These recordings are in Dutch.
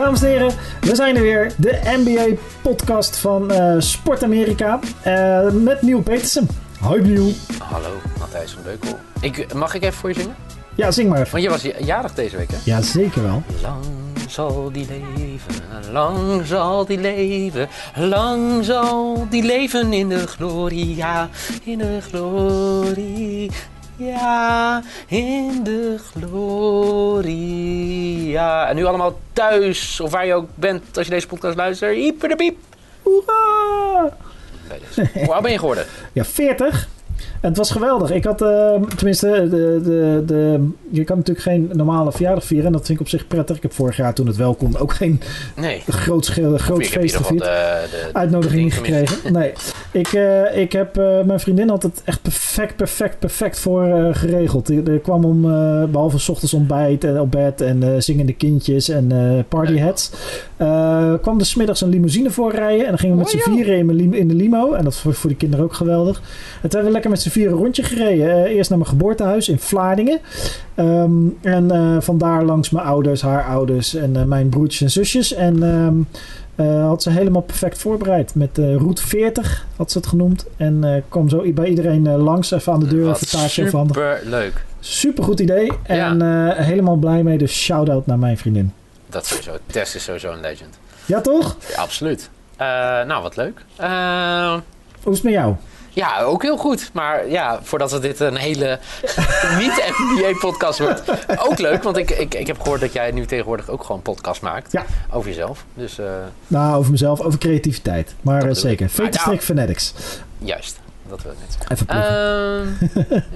Dames en heren, we zijn er weer. De NBA-podcast van uh, Sport Amerika. Uh, met Nieuw Petersen. Hoi Nieuw. Hallo, Matthijs van Beukel. Ik, mag ik even voor je zingen? Ja, zing maar even. Want je was jarig deze week, hè? Ja, zeker wel. Lang zal die leven, lang zal die leven, lang zal die leven in de glorie, ja, in de glorie. Ja, in de gloria. En nu allemaal thuis, of waar je ook bent als je deze podcast luistert. Hyper de piep. Hoe oud ben je geworden? Ja, 40. En het was geweldig. Ik had, uh, tenminste, de, de, de, je kan natuurlijk geen normale verjaardag vieren. En dat vind ik op zich prettig. Ik heb vorig jaar toen het wel kon ook geen nee. groot, groot feest gevierd. De, Uitnodiging niet gekregen. Nee. Ik, uh, ik heb, uh, mijn vriendin had het echt perfect, perfect, perfect voor geregeld. Er kwam om, behalve s ochtends ontbijt en op bed en zingende kindjes en partyheads. kwam er smiddags een limousine voorrijden. En dan gingen we met oh, z'n vieren in, in, de limo. En dat was voor de kinderen ook geweldig. En toen hebben we lekker met z'n vier een rondje gereden. Uh, eerst naar mijn geboortehuis in Vlaardingen. Um, en uh, vandaar langs mijn ouders, haar ouders en uh, mijn broertjes en zusjes. En um, had ze helemaal perfect voorbereid. Met route 40 had ze het genoemd. En kwam zo bij iedereen langs even aan de deur. Wat super leuk. Super goed idee. En ja. helemaal blij mee. Dus shout-out naar mijn vriendin. Dat sowieso. Tess is sowieso een legend. Ja, toch? Ja, absoluut. nou, wat leuk. Hoe is het met jou? Ja, ook heel goed. Maar ja, voordat het dit een hele niet-NBA-podcast wordt. Ook leuk, want ik, ik, ik heb gehoord dat jij nu tegenwoordig ook gewoon podcast maakt. Ja. Over jezelf. Dus, uh, nou, over mezelf, over creativiteit. Maar uh, zeker. Fetish nou, Fanatics. Juist dat we net Even uh,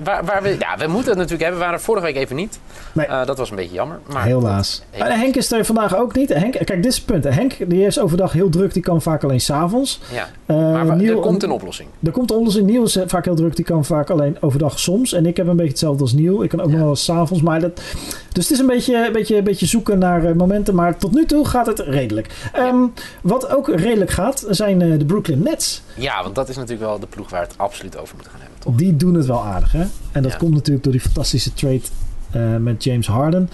waar, waar, we, ja, we moeten het natuurlijk hebben. We waren vorige week even niet. Nee. Uh, dat was een beetje jammer. Maar Helaas. Uh, Henk is er vandaag ook niet. Henk, kijk, dit is het punt. Henk die is overdag heel druk. Die kan vaak alleen s'avonds. Ja. maar Niel, er komt een oplossing. Er komt een oplossing. Niel is vaak heel druk. Die kan vaak alleen overdag soms. En ik heb een beetje hetzelfde als Niel. Ik kan ook ja. nog wel eens s'avonds. Maar dat, dus het is een beetje, een beetje, een beetje zoeken naar momenten. Maar tot nu toe gaat het redelijk. Ja. Um, wat ook redelijk gaat, zijn de Brooklyn Nets. Ja, want dat is natuurlijk wel de ploeg waar het absoluut over moet gaan hebben. Toch? Die doen het wel aardig, hè? En dat ja. komt natuurlijk door die fantastische trade uh, met James Harden.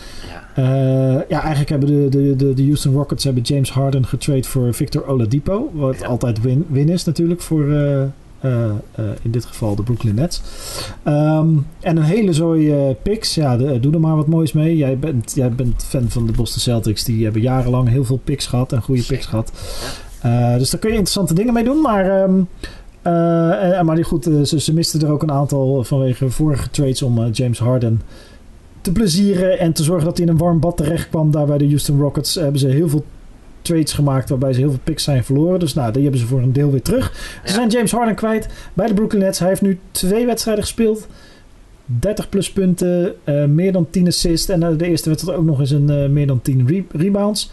Ja, uh, ja eigenlijk hebben de, de, de, de, Houston Rockets hebben James Harden getrade voor Victor Oladipo. Wat ja. altijd win, win is natuurlijk voor uh, in dit geval de Brooklyn Nets. Um, en een hele zooi picks. Ja, de, doe er maar wat moois mee. Jij bent, jij bent fan van de Boston Celtics. Die hebben jarenlang heel veel picks gehad en goede picks gehad. Dus daar kun je interessante dingen mee doen. Maar, um, uh, maar goed, ze, ze misten er ook een aantal vanwege vorige trades om James Harden te plezieren en te zorgen dat hij in een warm bad terecht kwam. Daar bij de Houston Rockets hebben ze heel veel trades gemaakt waarbij ze heel veel picks zijn verloren. Dus nou, die hebben ze voor een deel weer terug. Ja. Ze zijn James Harden kwijt bij de Brooklyn Nets. Hij heeft nu twee wedstrijden gespeeld. 30 plus punten, uh, meer dan 10 assists. En uh, de eerste wedstrijd ook nog eens een uh, meer dan 10 re rebounds.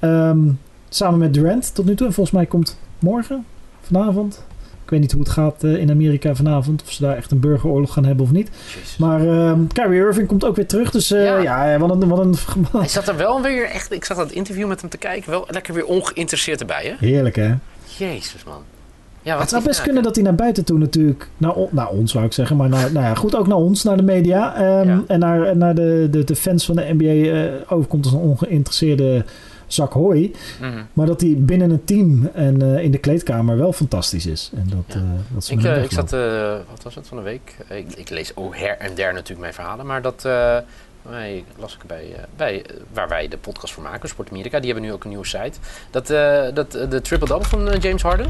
Um, Samen met Durant tot nu toe. En volgens mij komt morgen, vanavond. Ik weet niet hoe het gaat uh, in Amerika vanavond. Of ze daar echt een burgeroorlog gaan hebben of niet. Jezus. Maar uh, Kyrie Irving komt ook weer terug. Dus uh, ja. ja, wat een, wat een... Hij zat er wel weer echt... Ik zag dat interview met hem te kijken. Wel lekker weer ongeïnteresseerd erbij, hè? Heerlijk, hè? Jezus, man. Ja, wat het zou best kunnen dat hij naar buiten toe natuurlijk... Naar, naar ons, zou ik zeggen. Maar naar, nou ja, goed, ook naar ons, naar de media. Um, ja. En naar, naar de, de, de fans van de NBA uh, overkomt als een ongeïnteresseerde zak hooi. Mm -hmm. Maar dat hij binnen een team en uh, in de kleedkamer wel fantastisch is. En dat, ja. uh, dat is ik, uh, ik zat, wat was het van de week? Ik, ik, lees ook her en der natuurlijk mijn verhalen. Maar dat wij, las ik bij, bij waar wij de podcast voor maken, Sport Amerika. Die hebben nu ook een nieuwe site. Dat, dat de triple-double van James Harden.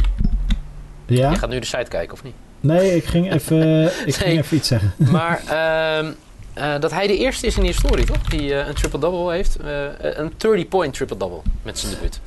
Ja? Je gaat nu de site kijken, of niet? Nee, ik ging even, ik nee, ging even iets zeggen. Maar ehm, uh, dat hij de eerste is in de historie, toch? Die uh, een triple-double heeft. Uh, een 30-point triple-double met zijn debuut.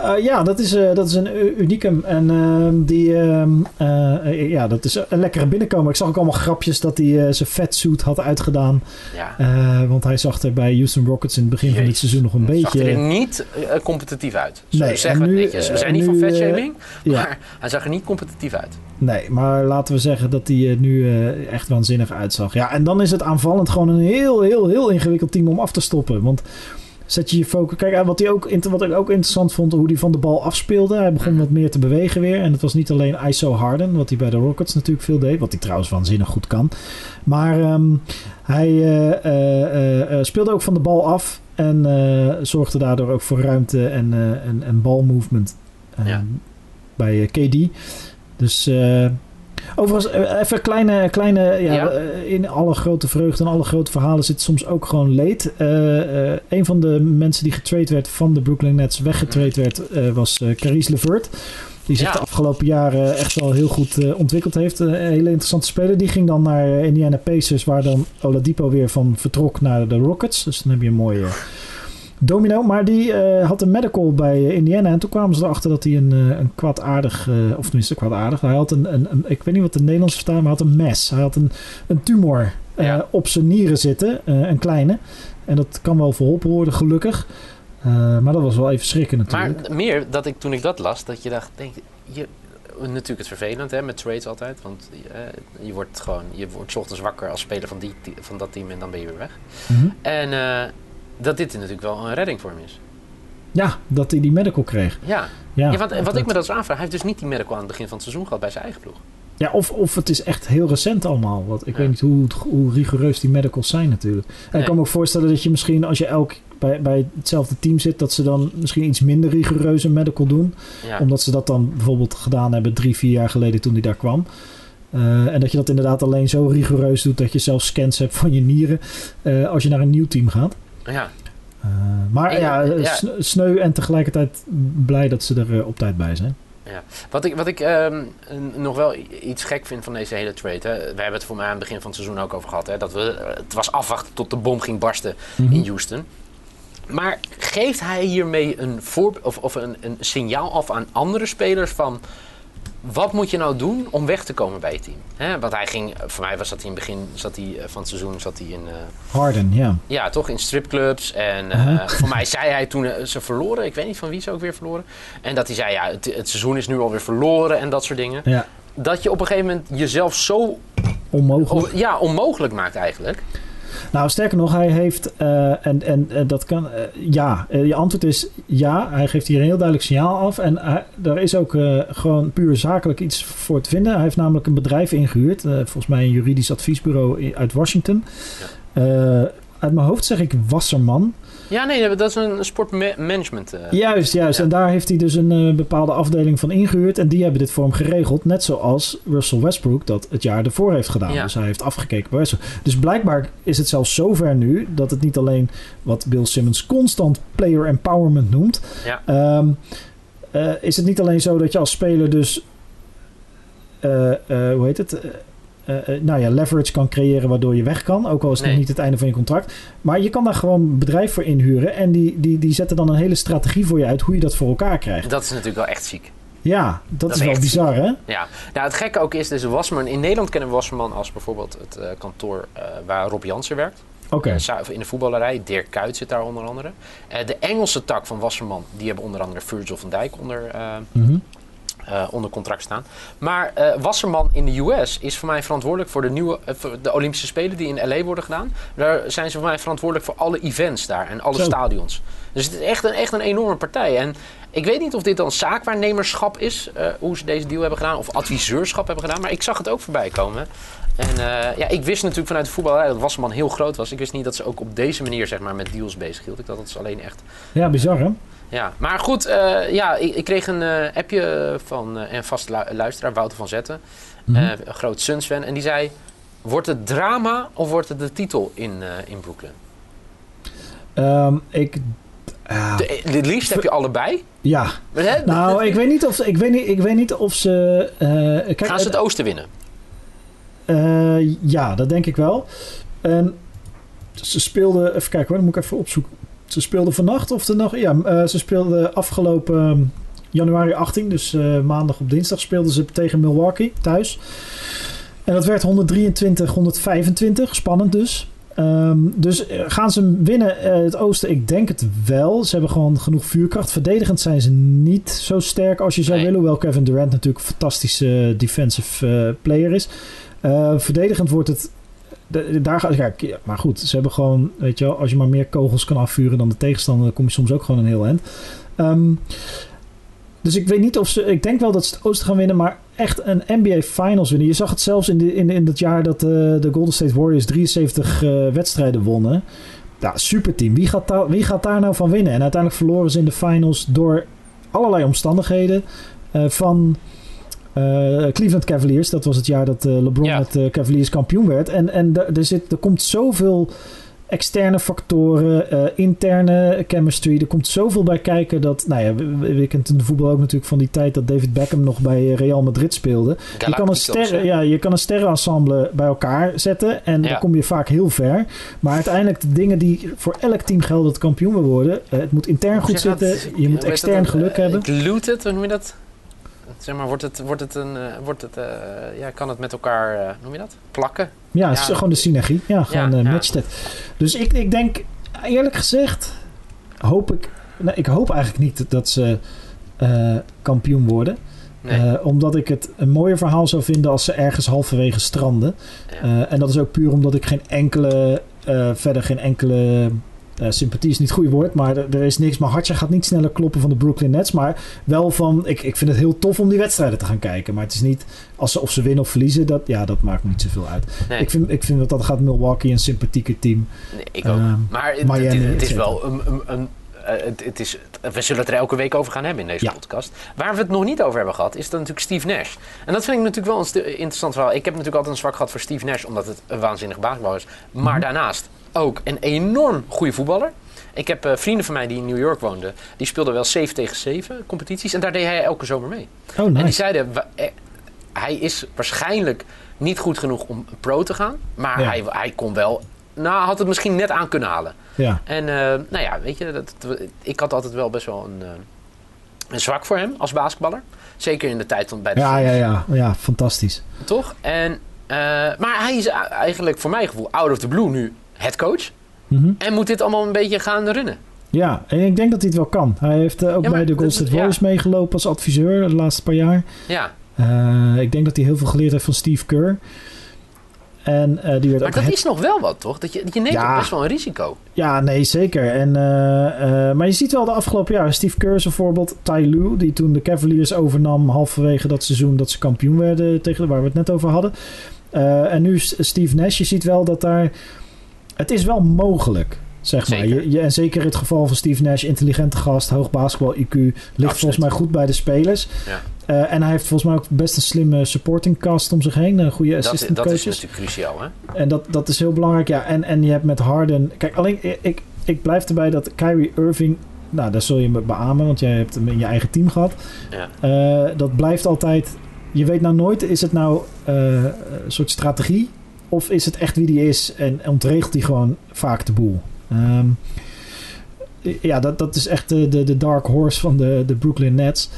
Uh, ja, dat is, uh, dat is een unicum. En uh, die, uh, ja, dat is een lekkere binnenkomen. Ik zag ook allemaal grapjes dat hij zijn fatsuit had uitgedaan. Ja. want hij zag er bij Houston Rockets in het begin Jezus. van het seizoen nog een beetje... zag er niet competitief uit. Zo nee, zeggen we netjes. We zijn niet van fatshaming, maar hij zag er niet competitief uit. Nee, maar laten we zeggen dat hij nu echt waanzinnig uitzag. Ja, en dan is het aanvallend gewoon een heel, heel, heel ingewikkeld team om af te stoppen. Want zet je je focus... Kijk, wat, hij ook, wat ik ook interessant vond, hoe hij van de bal afspeelde. Hij begon wat meer te bewegen weer. En het was niet alleen ISO Harden, wat hij bij de Rockets natuurlijk veel deed. Wat hij trouwens waanzinnig goed kan. Maar ehm, hij uh, speelde ook van de bal af. En zorgde daardoor ook voor ruimte en, en, en balmovement ja. bij KD. Dus... Overigens, even een kleine, kleine ja, in alle grote vreugde en alle grote verhalen zit soms ook gewoon leed. Uh, een van de mensen die getraind werd van de Brooklyn Nets, weggetraind werd, was Caris LeVert. Die zich de afgelopen jaren echt wel heel goed ontwikkeld heeft. een hele interessante speler. Die ging dan naar Indiana Pacers, waar dan Oladipo weer van vertrok naar de Rockets. Dus dan heb je een mooie domino. Maar die uh, had een medical bij Indiana. En toen kwamen ze erachter dat hij een, uh, een kwaadaardig, of tenminste kwaadaardig. Hij had een, een, een, ik weet niet wat de Nederlands vertaal, maar hij had een mes. Hij had een, een tumor ja. op zijn nieren zitten, een kleine. En dat kan wel verholpen worden, gelukkig. maar dat was wel even schrikken natuurlijk. Maar meer dat ik toen ik dat las, dat je dacht, denk je, natuurlijk het vervelend hè, met trades altijd. Want uh, je wordt gewoon, je wordt ochtends wakker als speler van, die, van dat team en dan ben je weer weg. Mm -hmm. En uh, dat dit natuurlijk wel een redding voor hem is. Ja, dat hij die medical kreeg. Ja, ja, ja wat, wat ik me dat zo aanvraag, hij heeft dus niet die medical aan het begin van het seizoen gehad bij zijn eigen ploeg. Ja, of, of het is echt heel recent allemaal. Want ik weet niet hoe, hoe rigoureus die medicals zijn natuurlijk. En ik kan me ook voorstellen dat je misschien als je elk bij, bij hetzelfde team zit, dat ze dan misschien iets minder rigoureuze medical doen. Ja. Omdat ze dat dan bijvoorbeeld gedaan hebben drie, vier jaar geleden toen hij daar kwam. Uh, en dat je dat inderdaad alleen zo rigoureus doet dat je zelfs scans hebt van je nieren uh, als je naar een nieuw team gaat. Ja. Uh, maar en, ja, ja, sneu en tegelijkertijd blij dat ze er op tijd bij zijn. Ja. Wat ik, wat ik um, nog wel iets gek vind van deze hele trade. Hè. We hebben het voor mij aan het begin van het seizoen ook over gehad. Hè, dat we, het was afwachten tot de bom ging barsten mm -hmm. in Houston. Maar geeft hij hiermee een, voor, of, of een, een signaal af aan andere spelers van wat moet je nou doen om weg te komen bij je team? He, want hij ging, voor mij was dat in het begin zat hij, eh, van het seizoen zat hij in... Uh, Harden, ja. Ja, toch in stripclubs. En uh, uh-huh. voor mij zei hij toen ze verloren, ik weet niet van wie ze ook weer verloren. En dat hij zei, ja, het, het seizoen is nu alweer verloren en dat soort dingen. Ja. Dat je op een gegeven moment jezelf zo... Onmogelijk. ja, onmogelijk maakt eigenlijk. Nou, sterker nog, hij heeft, uh, en, en dat kan, uh, ja, uh, je antwoord is ja. Hij geeft hier een heel duidelijk signaal af. En daar is ook gewoon puur zakelijk iets voor te vinden. Hij heeft namelijk een bedrijf ingehuurd, volgens mij een juridisch adviesbureau uit Washington. Ja. Uit mijn hoofd zeg ik Wasserman. Ja, nee, dat is een sportmanagement. Uh, juist, juist. Ja. En daar heeft hij dus een uh, bepaalde afdeling van ingehuurd. En die hebben dit voor hem geregeld. Net zoals Russell Westbrook dat het jaar ervoor heeft gedaan. Ja. Dus hij heeft afgekeken bij Westbrook. Dus blijkbaar is het zelfs zover nu dat het niet alleen wat Bill Simmons constant player empowerment noemt. Ja. Um, uh, is het niet alleen zo dat je als speler dus. hoe heet het? Uh, nou ja, leverage kan creëren waardoor je weg kan. Ook al is het nee. nog niet het einde van je contract. Maar je kan daar gewoon een bedrijf voor inhuren. En die, die, die zetten dan een hele strategie voor je uit hoe je dat voor elkaar krijgt. Dat is natuurlijk wel echt ziek. Ja, dat, dat is, is wel bizar, hè? Ja. Nou, het gekke ook is, dus Wasserman... In Nederland kennen we Wasserman als bijvoorbeeld het uh, kantoor uh, waar Rob Jansen werkt. Oké. Okay. In de voetballerij. Dirk Kuyt zit daar onder andere. Uh, de Engelse tak van Wasserman, die hebben onder andere Virgil van Dijk onder... Mm -hmm. Uh, onder contract staan. Maar uh, Wasserman in de US is voor mij verantwoordelijk voor de nieuwe uh, voor de Olympische Spelen die in LA worden gedaan. Daar zijn ze voor mij verantwoordelijk voor alle events daar en alle Zo. stadions. Dus het is echt een, echt een enorme partij. En ik weet niet of dit dan zaakwaarnemerschap is, hoe ze deze deal hebben gedaan, of adviseurschap hebben gedaan. Maar ik zag het ook voorbij komen. En ja, ik wist natuurlijk vanuit de voetballerij dat Wasserman heel groot was. Ik wist niet dat ze ook op deze manier zeg maar, met deals bezig hield. Ik dacht dat is alleen echt. Ja, bizar hè? Ja, maar goed, uh, ja, ik, ik, kreeg een uh, appje van uh, een vast lu luisteraar, Wouter van Zetten, mm -hmm. een groot Suns-fan. En die zei, wordt het drama of wordt het de titel in, in Brooklyn? Um, ik... De, het liefst heb je allebei. Ja. Hè, nou, ik weet niet of, ik weet niet, ik weet niet of ze... Kijk, Gaan ze het oosten winnen? ja, dat denk ik wel. En ze speelden... Even kijken hoor, dan moet ik even opzoeken ze speelden vannacht of de nacht. Ja, uh, ze speelden afgelopen um, januari 18, dus uh, maandag op dinsdag speelden ze tegen Milwaukee thuis. En dat werd 123-125, spannend dus. Um, dus eh, gaan ze winnen uh, het oosten? Ik denk het wel. Ze hebben gewoon genoeg vuurkracht. Verdedigend zijn ze niet zo sterk als je zou nee. willen. Hoewel Kevin Durant natuurlijk een fantastische defensive uh, player is. verdedigend wordt het daar maar goed, ze hebben gewoon, weet je wel, als je maar meer kogels kan afvuren dan de tegenstander, dan kom je soms ook gewoon een heel eind. Ehm, dus ik weet niet of ze, ik denk wel dat ze het Oosten gaan winnen, maar echt een NBA Finals winnen. Je zag het zelfs in, de, in, in dat jaar dat uh, de Golden State Warriors 73 uh, wedstrijden wonnen. Ja, superteam. Wie gaat, daar, wie gaat daar nou van winnen? En uiteindelijk verloren ze in de finals door allerlei omstandigheden. Uh, van Cleveland Cavaliers. Dat was het jaar dat uh, LeBron ja. met uh, Cavaliers kampioen werd. En, en er, zit, er komt zoveel externe factoren, interne chemistry. Er komt zoveel bij kijken dat... Nou ja, we, we de voetbal ook natuurlijk van die tijd... dat David Beckham nog bij Real Madrid speelde. Je kan, een sterren, ja, je kan een sterrenensemble bij elkaar zetten... en ja. dan kom je vaak heel ver. Maar uiteindelijk de dingen die voor elk team gelden... dat kampioen wil worden... het moet intern goed zitten. Je moet extern geluk hebben. Looted, hoe noem je dat? Zeg maar, wordt het, wordt het een, uh, wordt het, uh, ja, kan het met elkaar, uh, noem je dat? Plakken? Ja, het is gewoon de synergie. Ja, gewoon ja, matcht het. Dus ik, ik denk, eerlijk gezegd, hoop ik, nou, ik hoop eigenlijk niet dat ze kampioen worden. Nee. omdat ik het een mooier verhaal zou vinden als ze ergens halverwege stranden. en dat is ook puur omdat ik geen enkele, verder geen enkele uh, sympathie is niet het goede woord, maar er, er, is niks. Mijn hartje gaat niet sneller kloppen van de Brooklyn Nets. Maar wel van, ik, ik vind het heel tof om die wedstrijden te gaan kijken. Maar het is niet, als ze, of ze winnen of verliezen, dat, ja, dat maakt niet zoveel uit. Nee. Ik, vind, ik vind dat dat gaat Milwaukee een sympathieke team. Nee, ik ook. Uh, maar het, Miami, het, het is wel een, een, een het, het, is, we zullen het er elke week over gaan hebben in deze ja. podcast. Waar we het nog niet over hebben gehad, is dan natuurlijk Steve Nash. En dat vind ik natuurlijk wel een interessant verhaal. Ik heb natuurlijk altijd een zwak gehad voor Steve Nash, omdat het een waanzinnig basketbal is. Maar mm -hmm. daarnaast ook een enorm goede voetballer. Ik heb uh, vrienden van mij die in New York woonden. Die speelden wel 7 tegen 7 competities. En daar deed hij elke zomer mee. Oh, nice. En die zeiden, hij is waarschijnlijk niet goed genoeg om pro te gaan. Maar ja. hij, hij kon wel, nou had het misschien net aan kunnen halen. Ja. En uh, nou ja, weet je, dat, ik had altijd wel best wel een, uh, een zwak voor hem als basketballer. Zeker in de tijd bij de Ja, ja, ja, ja, fantastisch. Toch? En, maar hij is eigenlijk voor mijn gevoel out of the blue nu head coach. Mm -hmm. En moet dit allemaal een beetje gaan runnen. Ja, en ik denk dat hij het wel kan. Hij heeft uh, ook ja, bij de Golden State Warriors ja. meegelopen als adviseur de laatste paar jaar. Ja. Uh, ik denk dat hij heel veel geleerd heeft van Steve Kerr. En, uh, die werd maar ook dat het... is nog wel wat, toch? Dat je, je neemt ja. best wel een risico. Ja, nee, zeker. En, maar je ziet wel de afgelopen jaren, Steve Kerr is bijvoorbeeld, Ty Lue, die toen de Cavaliers overnam halverwege dat seizoen dat ze kampioen werden, tegen waar we het net over hadden. en nu Steve Nash, je ziet wel dat daar... Het is wel mogelijk. Zeg maar. Je, je, en zeker het geval van Steve Nash, intelligente gast, hoog basketbal IQ, ligt Absoluut. volgens mij goed bij de spelers. Ja. Uh, en hij heeft volgens mij ook best een slimme supporting cast om zich heen. Een goede assistant dat. Dat is natuurlijk cruciaal, hè? En dat, dat is heel belangrijk, ja. En, en je hebt met Harden... Kijk, alleen ik, ik blijf erbij dat Kyrie Irving... Nou, daar zul je me beamen, want jij hebt hem in je eigen team gehad. Ja. Uh, dat blijft altijd... Je weet nou nooit, is het nou uh, een soort strategie... Of is het echt wie die is en ontregelt hij gewoon vaak de boel? Um, ja, dat, dat is echt de, de, de dark horse van de, de Brooklyn Nets.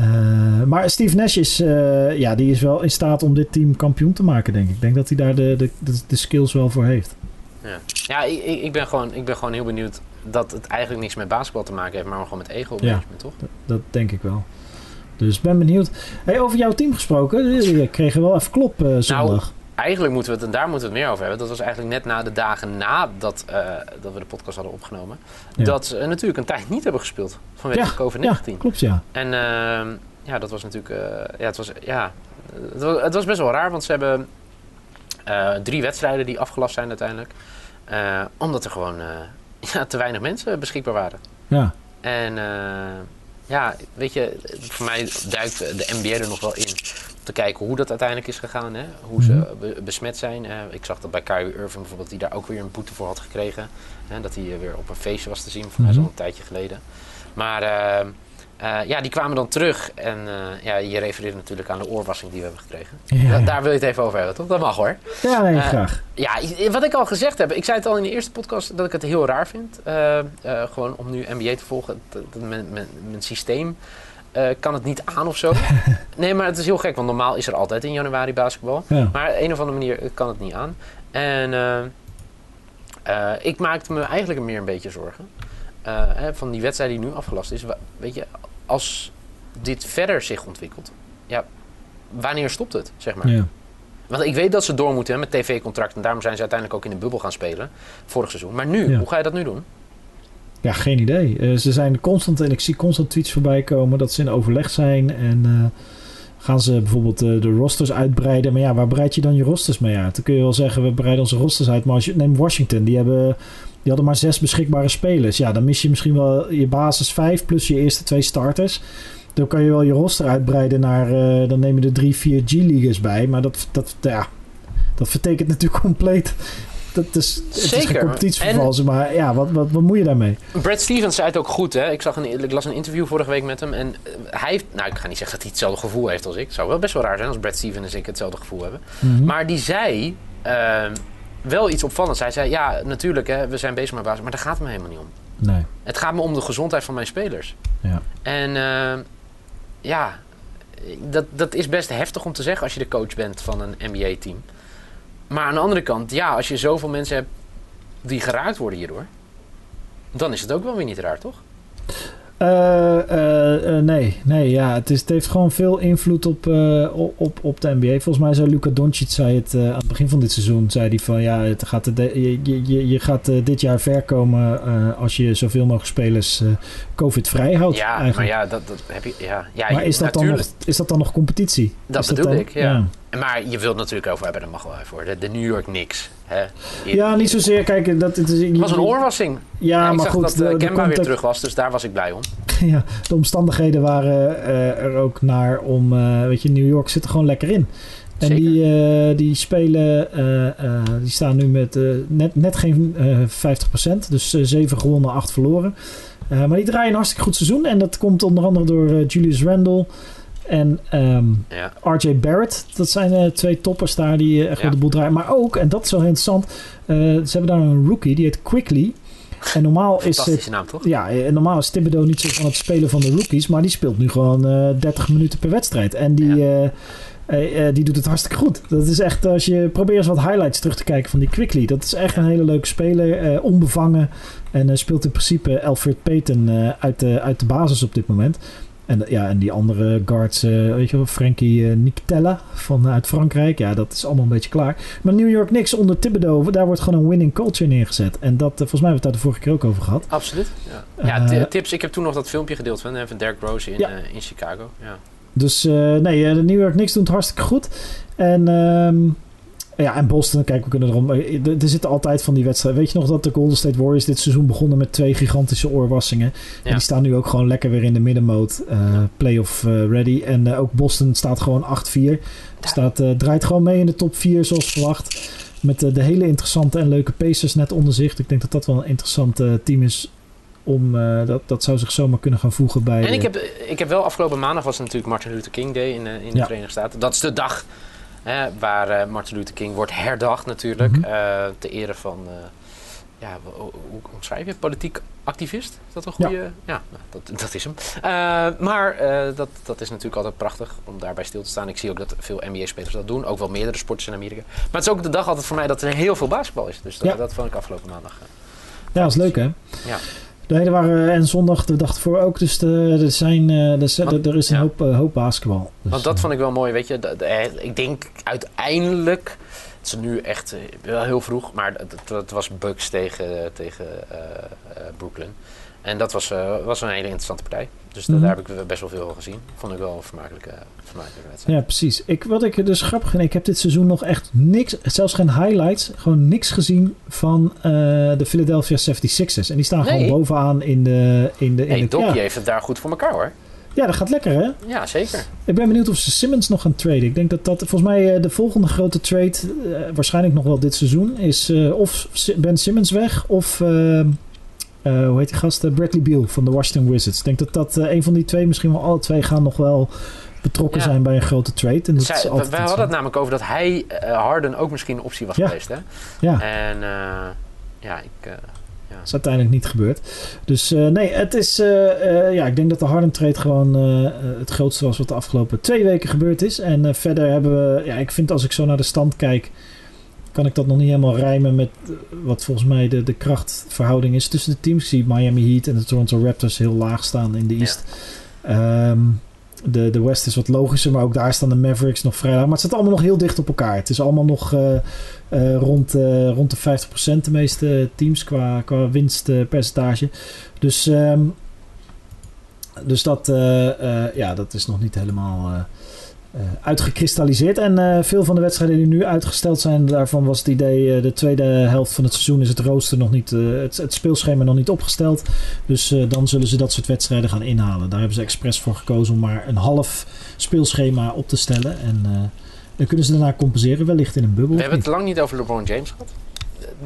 Uh, maar Steve Nash is, uh, ja, die is wel in staat om dit team kampioen te maken, denk ik. Ik denk dat hij daar de, de, de, skills wel voor heeft. Ja, ja ik, ik, ben gewoon, ik ben gewoon heel benieuwd dat het eigenlijk niks met basketbal te maken heeft, maar gewoon met ego-management, ja, toch? Dat, dat denk ik wel. Dus ben benieuwd. Hey, over jouw team gesproken, je kreeg wel even klop uh, zondag. Nou, eigenlijk moeten we het, en daar moeten we het meer over hebben. Dat was eigenlijk net na de dagen nadat uh, dat we de podcast hadden opgenomen. Ja. Dat ze uh, natuurlijk een tijd niet hebben gespeeld vanwege ja, COVID-19. Ja, klopt, ja. En uh, ja, dat was natuurlijk, ja, het was, ja, het was, het was, best wel raar, want ze hebben eh, drie wedstrijden die afgelast zijn uiteindelijk. Eh, omdat er gewoon ja, te weinig mensen beschikbaar waren. Ja. En ja, weet je, voor mij duikt de NBA er nog wel in te kijken hoe dat uiteindelijk is gegaan. Hè? Hoe ze Mhm. be- besmet zijn. Uh, ik zag dat bij Kyrie Irving bijvoorbeeld, die daar ook weer een boete voor had gekregen. Hè? Dat hij uh, weer op een feestje was te zien, voor mij is al een tijdje geleden. Maar uh, ja, die kwamen dan terug. En ja, je refereert natuurlijk aan de oorwassing die we hebben gekregen. Ja, Da- ja. daar wil je het even over hebben, toch? Dat mag hoor. Ja, nee, Eh, graag. Ja, wat ik al gezegd heb, ik zei het al in de eerste podcast dat ik het heel raar vind. eh, eh, gewoon om nu NBA te volgen. Dat, dat mijn, mijn, mijn systeem eh, kan het niet aan of zo. nee, maar het is heel gek, want normaal is er altijd in januari basketbal. Ja. Maar op een of andere manier kan het niet aan. En eh, eh, ik maakte me eigenlijk meer een beetje zorgen. Eh, hè, van die wedstrijd die nu afgelast is. Weet je, als dit verder zich ontwikkelt. Ja, wanneer stopt het, zeg maar? Ja. Want ik weet dat ze door moeten met tv-contracten. Daarom zijn ze uiteindelijk ook in de bubbel gaan spelen. Vorig seizoen. Maar nu, hoe ga je dat nu doen? Ja, geen idee. Uh, ze zijn constant, en ik zie constant tweets voorbij komen dat ze in overleg zijn. En uh, gaan ze bijvoorbeeld uh, de rosters uitbreiden. Maar ja, waar breid je dan je rosters mee uit? Dan kun je wel zeggen, we breiden onze rosters uit. Maar als je neemt Washington, die, hebben, die hadden maar zes beschikbare spelers. Ja, dan mis je misschien wel je basis vijf plus je eerste twee starters. Dan kan je wel je roster uitbreiden naar, dan je er drie, vier G-leaguers bij. Maar dat, dat, ja, dat vertekent natuurlijk compleet dat is, het Zeker. is geen maar ja, wat, wat, wat moet je daarmee? Brad Stevens zei het ook goed, hè? Ik, zag een, ik las een interview vorige week met hem en eh, hij heeft, nou ik ga niet zeggen dat hij hetzelfde gevoel heeft als ik. Het zou wel best wel raar zijn als Brad Stevens en ik hetzelfde gevoel hebben. Mhm. Maar die zei uh, wel iets opvallends. Hij zei, ja natuurlijk, hè, we zijn bezig met basis, maar daar gaat het me helemaal niet om. Nee. Het gaat me om de gezondheid van mijn spelers. Ja. En uh, ja, dat, dat is best heftig om te zeggen als je de coach bent van een NBA-team. Maar aan de andere kant, ja, als je zoveel mensen hebt die geraakt worden hierdoor, dan is het ook wel weer niet raar, toch? Uh, uh, nee, nee, ja, het, is, het heeft gewoon veel invloed op, op, op de NBA. Volgens mij zei Luca Doncic zei het aan het begin van dit seizoen, zei hij van ja, het gaat je, je, je gaat dit jaar ver komen als je zoveel mogelijk spelers COVID-vrij houdt. Ja, eigenlijk. maar ja, dat, dat heb je, ja. ja maar is dat, dan nog, is dat dan nog competitie? Dat bedoel ik, ja. ja. Maar je wilt natuurlijk over hebben, dat mag wel voor. De, de New York Knicks. Hè? ja, niet zozeer. Kijk, dat, het, is, was een oorwassing. Ja, maar goed. dat uh, Kemba weer terug was, dus daar was ik blij om. ja, de omstandigheden waren uh, er ook naar om... Uh, weet je, New York zit er gewoon lekker in. En die, uh, die spelen, die staan nu met net, net geen 50%. Dus 7 gewonnen, 8 verloren. maar die draaien een hartstikke goed seizoen. En dat komt onder andere door Julius Randle, en um, ja. RJ Barrett, dat zijn uh, twee toppers daar die uh, echt ja. de boel draaien. Maar ook, en dat is wel interessant, uh, ze hebben daar een rookie, die heet Quickly. En normaal is naam, toch? Ja, en normaal is Thibodeau niet zo van het spelen van de rookies, maar die speelt nu gewoon 30 minuten per wedstrijd. En die, ja. die doet het hartstikke goed. Dat is echt, als je probeert eens wat highlights terug te kijken van die Quickly, dat is echt een hele leuke speler, onbevangen. En speelt in principe Alfred Payton uit, de, uit de basis op dit moment. En, ja, en die andere guards, uh, weet je wel, Frankie uh, Nictella van, uit Frankrijk. Ja, dat is allemaal een beetje klaar. Maar New York Knicks onder Thibodeau, daar wordt gewoon een winning culture neergezet. En dat, uh, volgens mij hebben we het daar de vorige keer ook over gehad. Absoluut. Ja, ja tips. Ik heb toen nog dat filmpje gedeeld van, van Derek Rose in, ja. in Chicago. Ja. Dus nee, de New York Knicks doen het hartstikke goed. En... Um, ja, en Boston, kijk, we kunnen erom. Er, er zitten altijd van die wedstrijden. Weet je nog dat de Golden State Warriors dit seizoen begonnen met twee gigantische oorwassingen? En die staan nu ook gewoon lekker weer in de middenmoot. Uh, playoff uh, ready. En uh, ook Boston staat gewoon 8-4. Staat, draait gewoon mee in de top 4 zoals verwacht. Met de hele interessante en leuke Pacers net onder zich. Ik denk dat dat wel een interessant team is om, dat, dat zou zich zomaar kunnen gaan voegen bij... En ik heb, ik heb wel afgelopen maandag was natuurlijk Martin Luther King Day in, in de Verenigde Staten. Dat is de dag waar uh, Martin Luther King wordt herdacht natuurlijk. Mm -hmm. ter ere van, uh, ja, hoe, schrijf je? Politiek activist? Is dat een goede? Ja, ja nou, dat, dat is hem. maar dat, dat is natuurlijk altijd prachtig om daarbij stil te staan. Ik zie ook dat veel NBA-spelers dat doen. Ook wel meerdere sporters in Amerika. Maar het is ook de dag altijd voor mij dat er heel veel basketbal is. Dus dat, ja. dat vond ik afgelopen maandag. ja, dat is leuk hè? Ja. Nee, er waren en zondag de dag ervoor ook. Dus de, er, zijn, er, want, er is een ja. hoop, hoop basketbal. Dus, Want dat vond ik wel mooi, weet je. De, de, ik denk uiteindelijk... Het is nu echt wel heel vroeg, maar het, het was Bucks tegen, tegen uh, Brooklyn. En dat was, uh, was een hele interessante partij. Dus mm -hmm. daar heb ik best wel veel gezien. Vond ik wel een vermakelijke, vermakelijke wedstrijd. Ja, precies. Ik, wat ik dus grappig vind, ik heb dit seizoen nog echt niks, zelfs geen highlights, gewoon niks gezien van uh, de Philadelphia 76ers. En die staan nee. gewoon bovenaan in de... In de in hey, de, ja. heeft het daar goed voor elkaar hoor. Ja, dat gaat lekker hè? Ja, zeker. Ik ben benieuwd of ze Simmons nog gaan traden. Ik denk dat dat volgens mij uh, de volgende grote trade, uh, waarschijnlijk nog wel dit seizoen, is uh, of Ben Simmons weg of uh, hoe heet die gast? Bradley Beal van de Washington Wizards. Ik denk dat dat uh, een van die twee, misschien wel alle twee, gaan nog wel betrokken ja. zijn bij een grote trade. En dat Zij, is wij hadden het namelijk over dat hij, uh, Harden, ook misschien een optie was ja. geweest. Hè? Ja. En ja, ik... ja. Dat is uiteindelijk niet gebeurd. Dus nee, het is... ja, ik denk dat de Harden trade gewoon het grootste was wat de afgelopen twee weken gebeurd is. En verder hebben we... Ja, ik vind als ik zo naar de stand kijk kan ik dat nog niet helemaal rijmen met wat volgens mij de, de krachtverhouding is tussen de teams. Ik zie Miami Heat en de Toronto Raptors heel laag staan in de East. Ja. Um, de, de West is wat logischer, maar ook daar staan de Mavericks nog vrij laag. Maar het zit allemaal nog heel dicht op elkaar. Het is allemaal nog rond, rond de 50% de meeste teams qua, qua winstpercentage. dus, ehm, dus dat, ja, dat is nog niet helemaal uitgekristalliseerd. En uh, veel van de wedstrijden die nu uitgesteld zijn, daarvan was het idee: uh, de tweede helft van het seizoen is het rooster nog niet, het, het, speelschema nog niet opgesteld. Dus dan zullen ze dat soort wedstrijden gaan inhalen. Daar hebben ze expres voor gekozen om maar een half speelschema op te stellen. En dan kunnen ze daarna compenseren, wellicht in een bubbel. We hebben het lang niet over LeBron James gehad.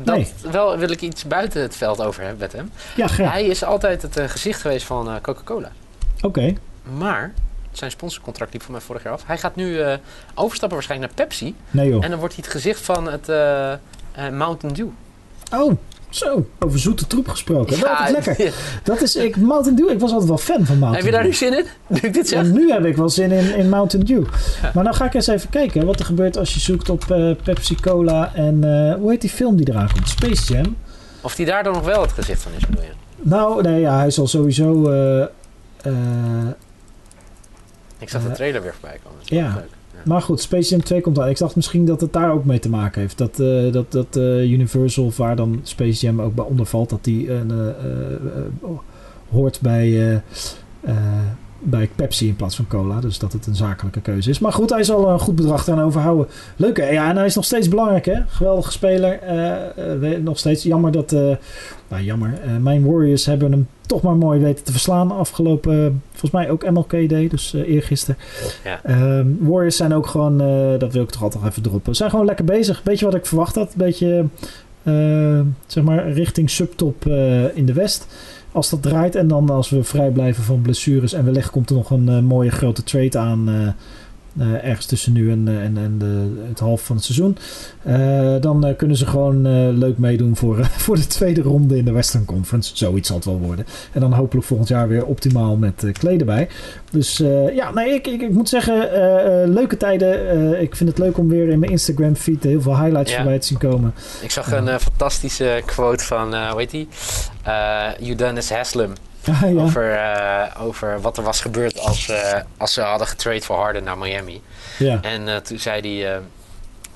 Dat nee. wel wil ik iets buiten het veld over hebben met hem. Ja, graag. Hij is altijd het gezicht geweest van Coca-Cola. Oké. Maar zijn sponsorcontract liep voor mij vorig jaar af. Hij gaat nu uh, overstappen waarschijnlijk naar Pepsi. Nee joh. En dan wordt hij het gezicht van het uh, Mountain Dew. Oh, zo. Over zoete troep gesproken. Ja, dat is lekker. Dat is, ik, Mountain Dew, ik was altijd wel fan van Mountain Dew. Heb je daar nu zin in? Nu ik dit zeg? En nu heb ik wel zin in, in Mountain Dew. Maar dan ga ik eens even kijken wat er gebeurt als je zoekt op uh, Pepsi Cola en hoe heet die film die eraan komt? Space Jam. Of die daar dan nog wel het gezicht van is, bedoel je? Nou, nee, ja, hij zal sowieso ik zag de eh, trailer weer voorbij komen. Ja. Leuk. Maar goed, Space Jam 2 komt aan. Ik dacht misschien dat het daar ook mee te maken heeft. Dat, uh, dat, dat uh, Universal, waar dan Space Jam ook bij onder valt, dat die uh, hoort bij, bij Pepsi in plaats van cola. Dus dat het een zakelijke keuze is. Maar goed, hij zal een goed bedrag aan overhouden. Leuk hè? Ja, en hij is nog steeds belangrijk hè? Geweldige speler. nog steeds jammer dat... nou, jammer. mijn Warriors hebben hem toch maar mooi weten te verslaan. Afgelopen, volgens mij ook MLK Day, dus uh, eergisteren. Ja. Ehm, Warriors zijn ook gewoon, uh, dat wil ik toch altijd even droppen, zijn gewoon lekker bezig. Weet je wat ik verwacht had? Een beetje, uh, zeg maar, richting subtop in de West. Als dat draait en dan als we vrij blijven van blessures en wellicht komt er nog een mooie grote trade aan uh, ergens tussen nu en, en, en de, het half van het seizoen. Uh, dan kunnen ze gewoon leuk meedoen voor, voor de tweede ronde in de Western Conference. Zoiets zal het wel worden. En dan hopelijk volgend jaar weer optimaal met kleden bij. Dus ja, nee, ik, ik, ik moet zeggen, leuke tijden. ik vind het leuk om weer in mijn Instagram feed heel veel highlights ja. voorbij te zien komen. Ik zag een fantastische quote van, hoe heet die? Udonis Haslem. Ah, over, uh, over wat er was gebeurd als, uh, als ze hadden getrade voor Harden naar Miami. Ja. En uh, toen zei hij...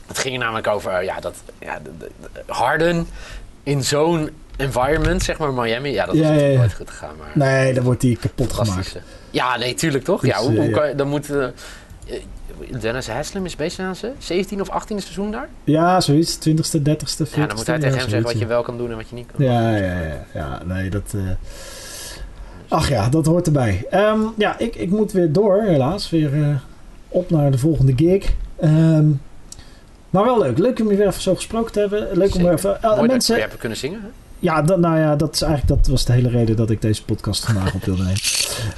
het ging namelijk over ja, dat ja, de, de, Harden in zo'n environment, zeg maar Miami. Ja, dat is ja, ja, nooit goed gegaan. Maar, nee, dan wordt hij kapot gemaakt. Ja, nee, tuurlijk toch? Dus, ja, hoe, hoe kan je, dan moet... Dennis Haslem is bezig aan ze. 17 of 18e seizoen daar? Ja, zoiets. 20ste, 30ste, 40ste. Ja, dan moet hij tegen hem zeggen wat je wel kan doen en wat je niet kan. Ja, ja, ja. ja nee, dat... Ach ja, dat hoort erbij. Um, ja, ik, ik moet weer door, helaas. Weer uh, op naar de volgende gig. Um, maar wel leuk. Leuk om je weer even zo gesproken te hebben. Leuk Zeker. om weer even... Uh, mensen, je hebben kunnen zingen. Hè? Ja, dat, nou ja, dat, is eigenlijk, dat was de hele reden dat ik deze podcast vandaag op wilde nemen.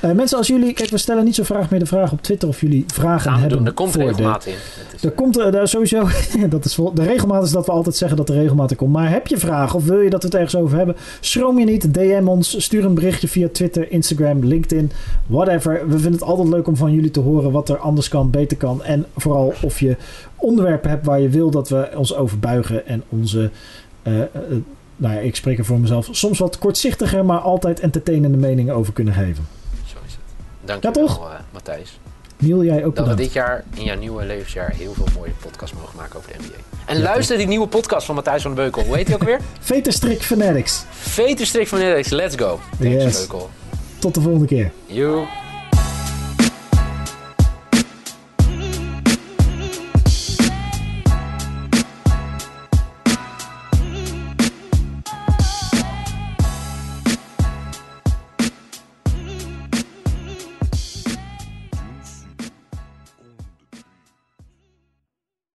Uh, mensen, als jullie... Kijk, we stellen niet zo graag meer de vraag op Twitter of jullie vragen nou, hebben. Er komt regelmaat in. Er komt er daar sowieso... dat is vol, de regelmaat is dat we altijd zeggen dat er regelmaat er komt. Maar heb je vragen of wil je dat we het ergens over hebben? Schroom je niet. DM ons. Stuur een berichtje via Twitter, Instagram, LinkedIn. Whatever. We vinden het altijd leuk om van jullie te horen wat er anders kan, beter kan. En vooral of je onderwerpen hebt waar je wil dat we ons over buigen en onze... Uh, nou ja, ik spreek er voor mezelf, soms wat kortzichtiger, maar altijd entertainende meningen over kunnen geven. Zo is het. Dank je wel, uh, Matthijs. Niel, jij ook Dat bedankt. we dit jaar, in jouw nieuwe levensjaar, heel veel mooie podcasts mogen maken over de NBA. En luister die nieuwe podcast van Matthijs van de Beukel. Hoe heet die ook weer? Veterstrik Fanatics. Veterstrik Fanatics, let's go. Thanks, yes. Beukel. Tot de volgende keer. You.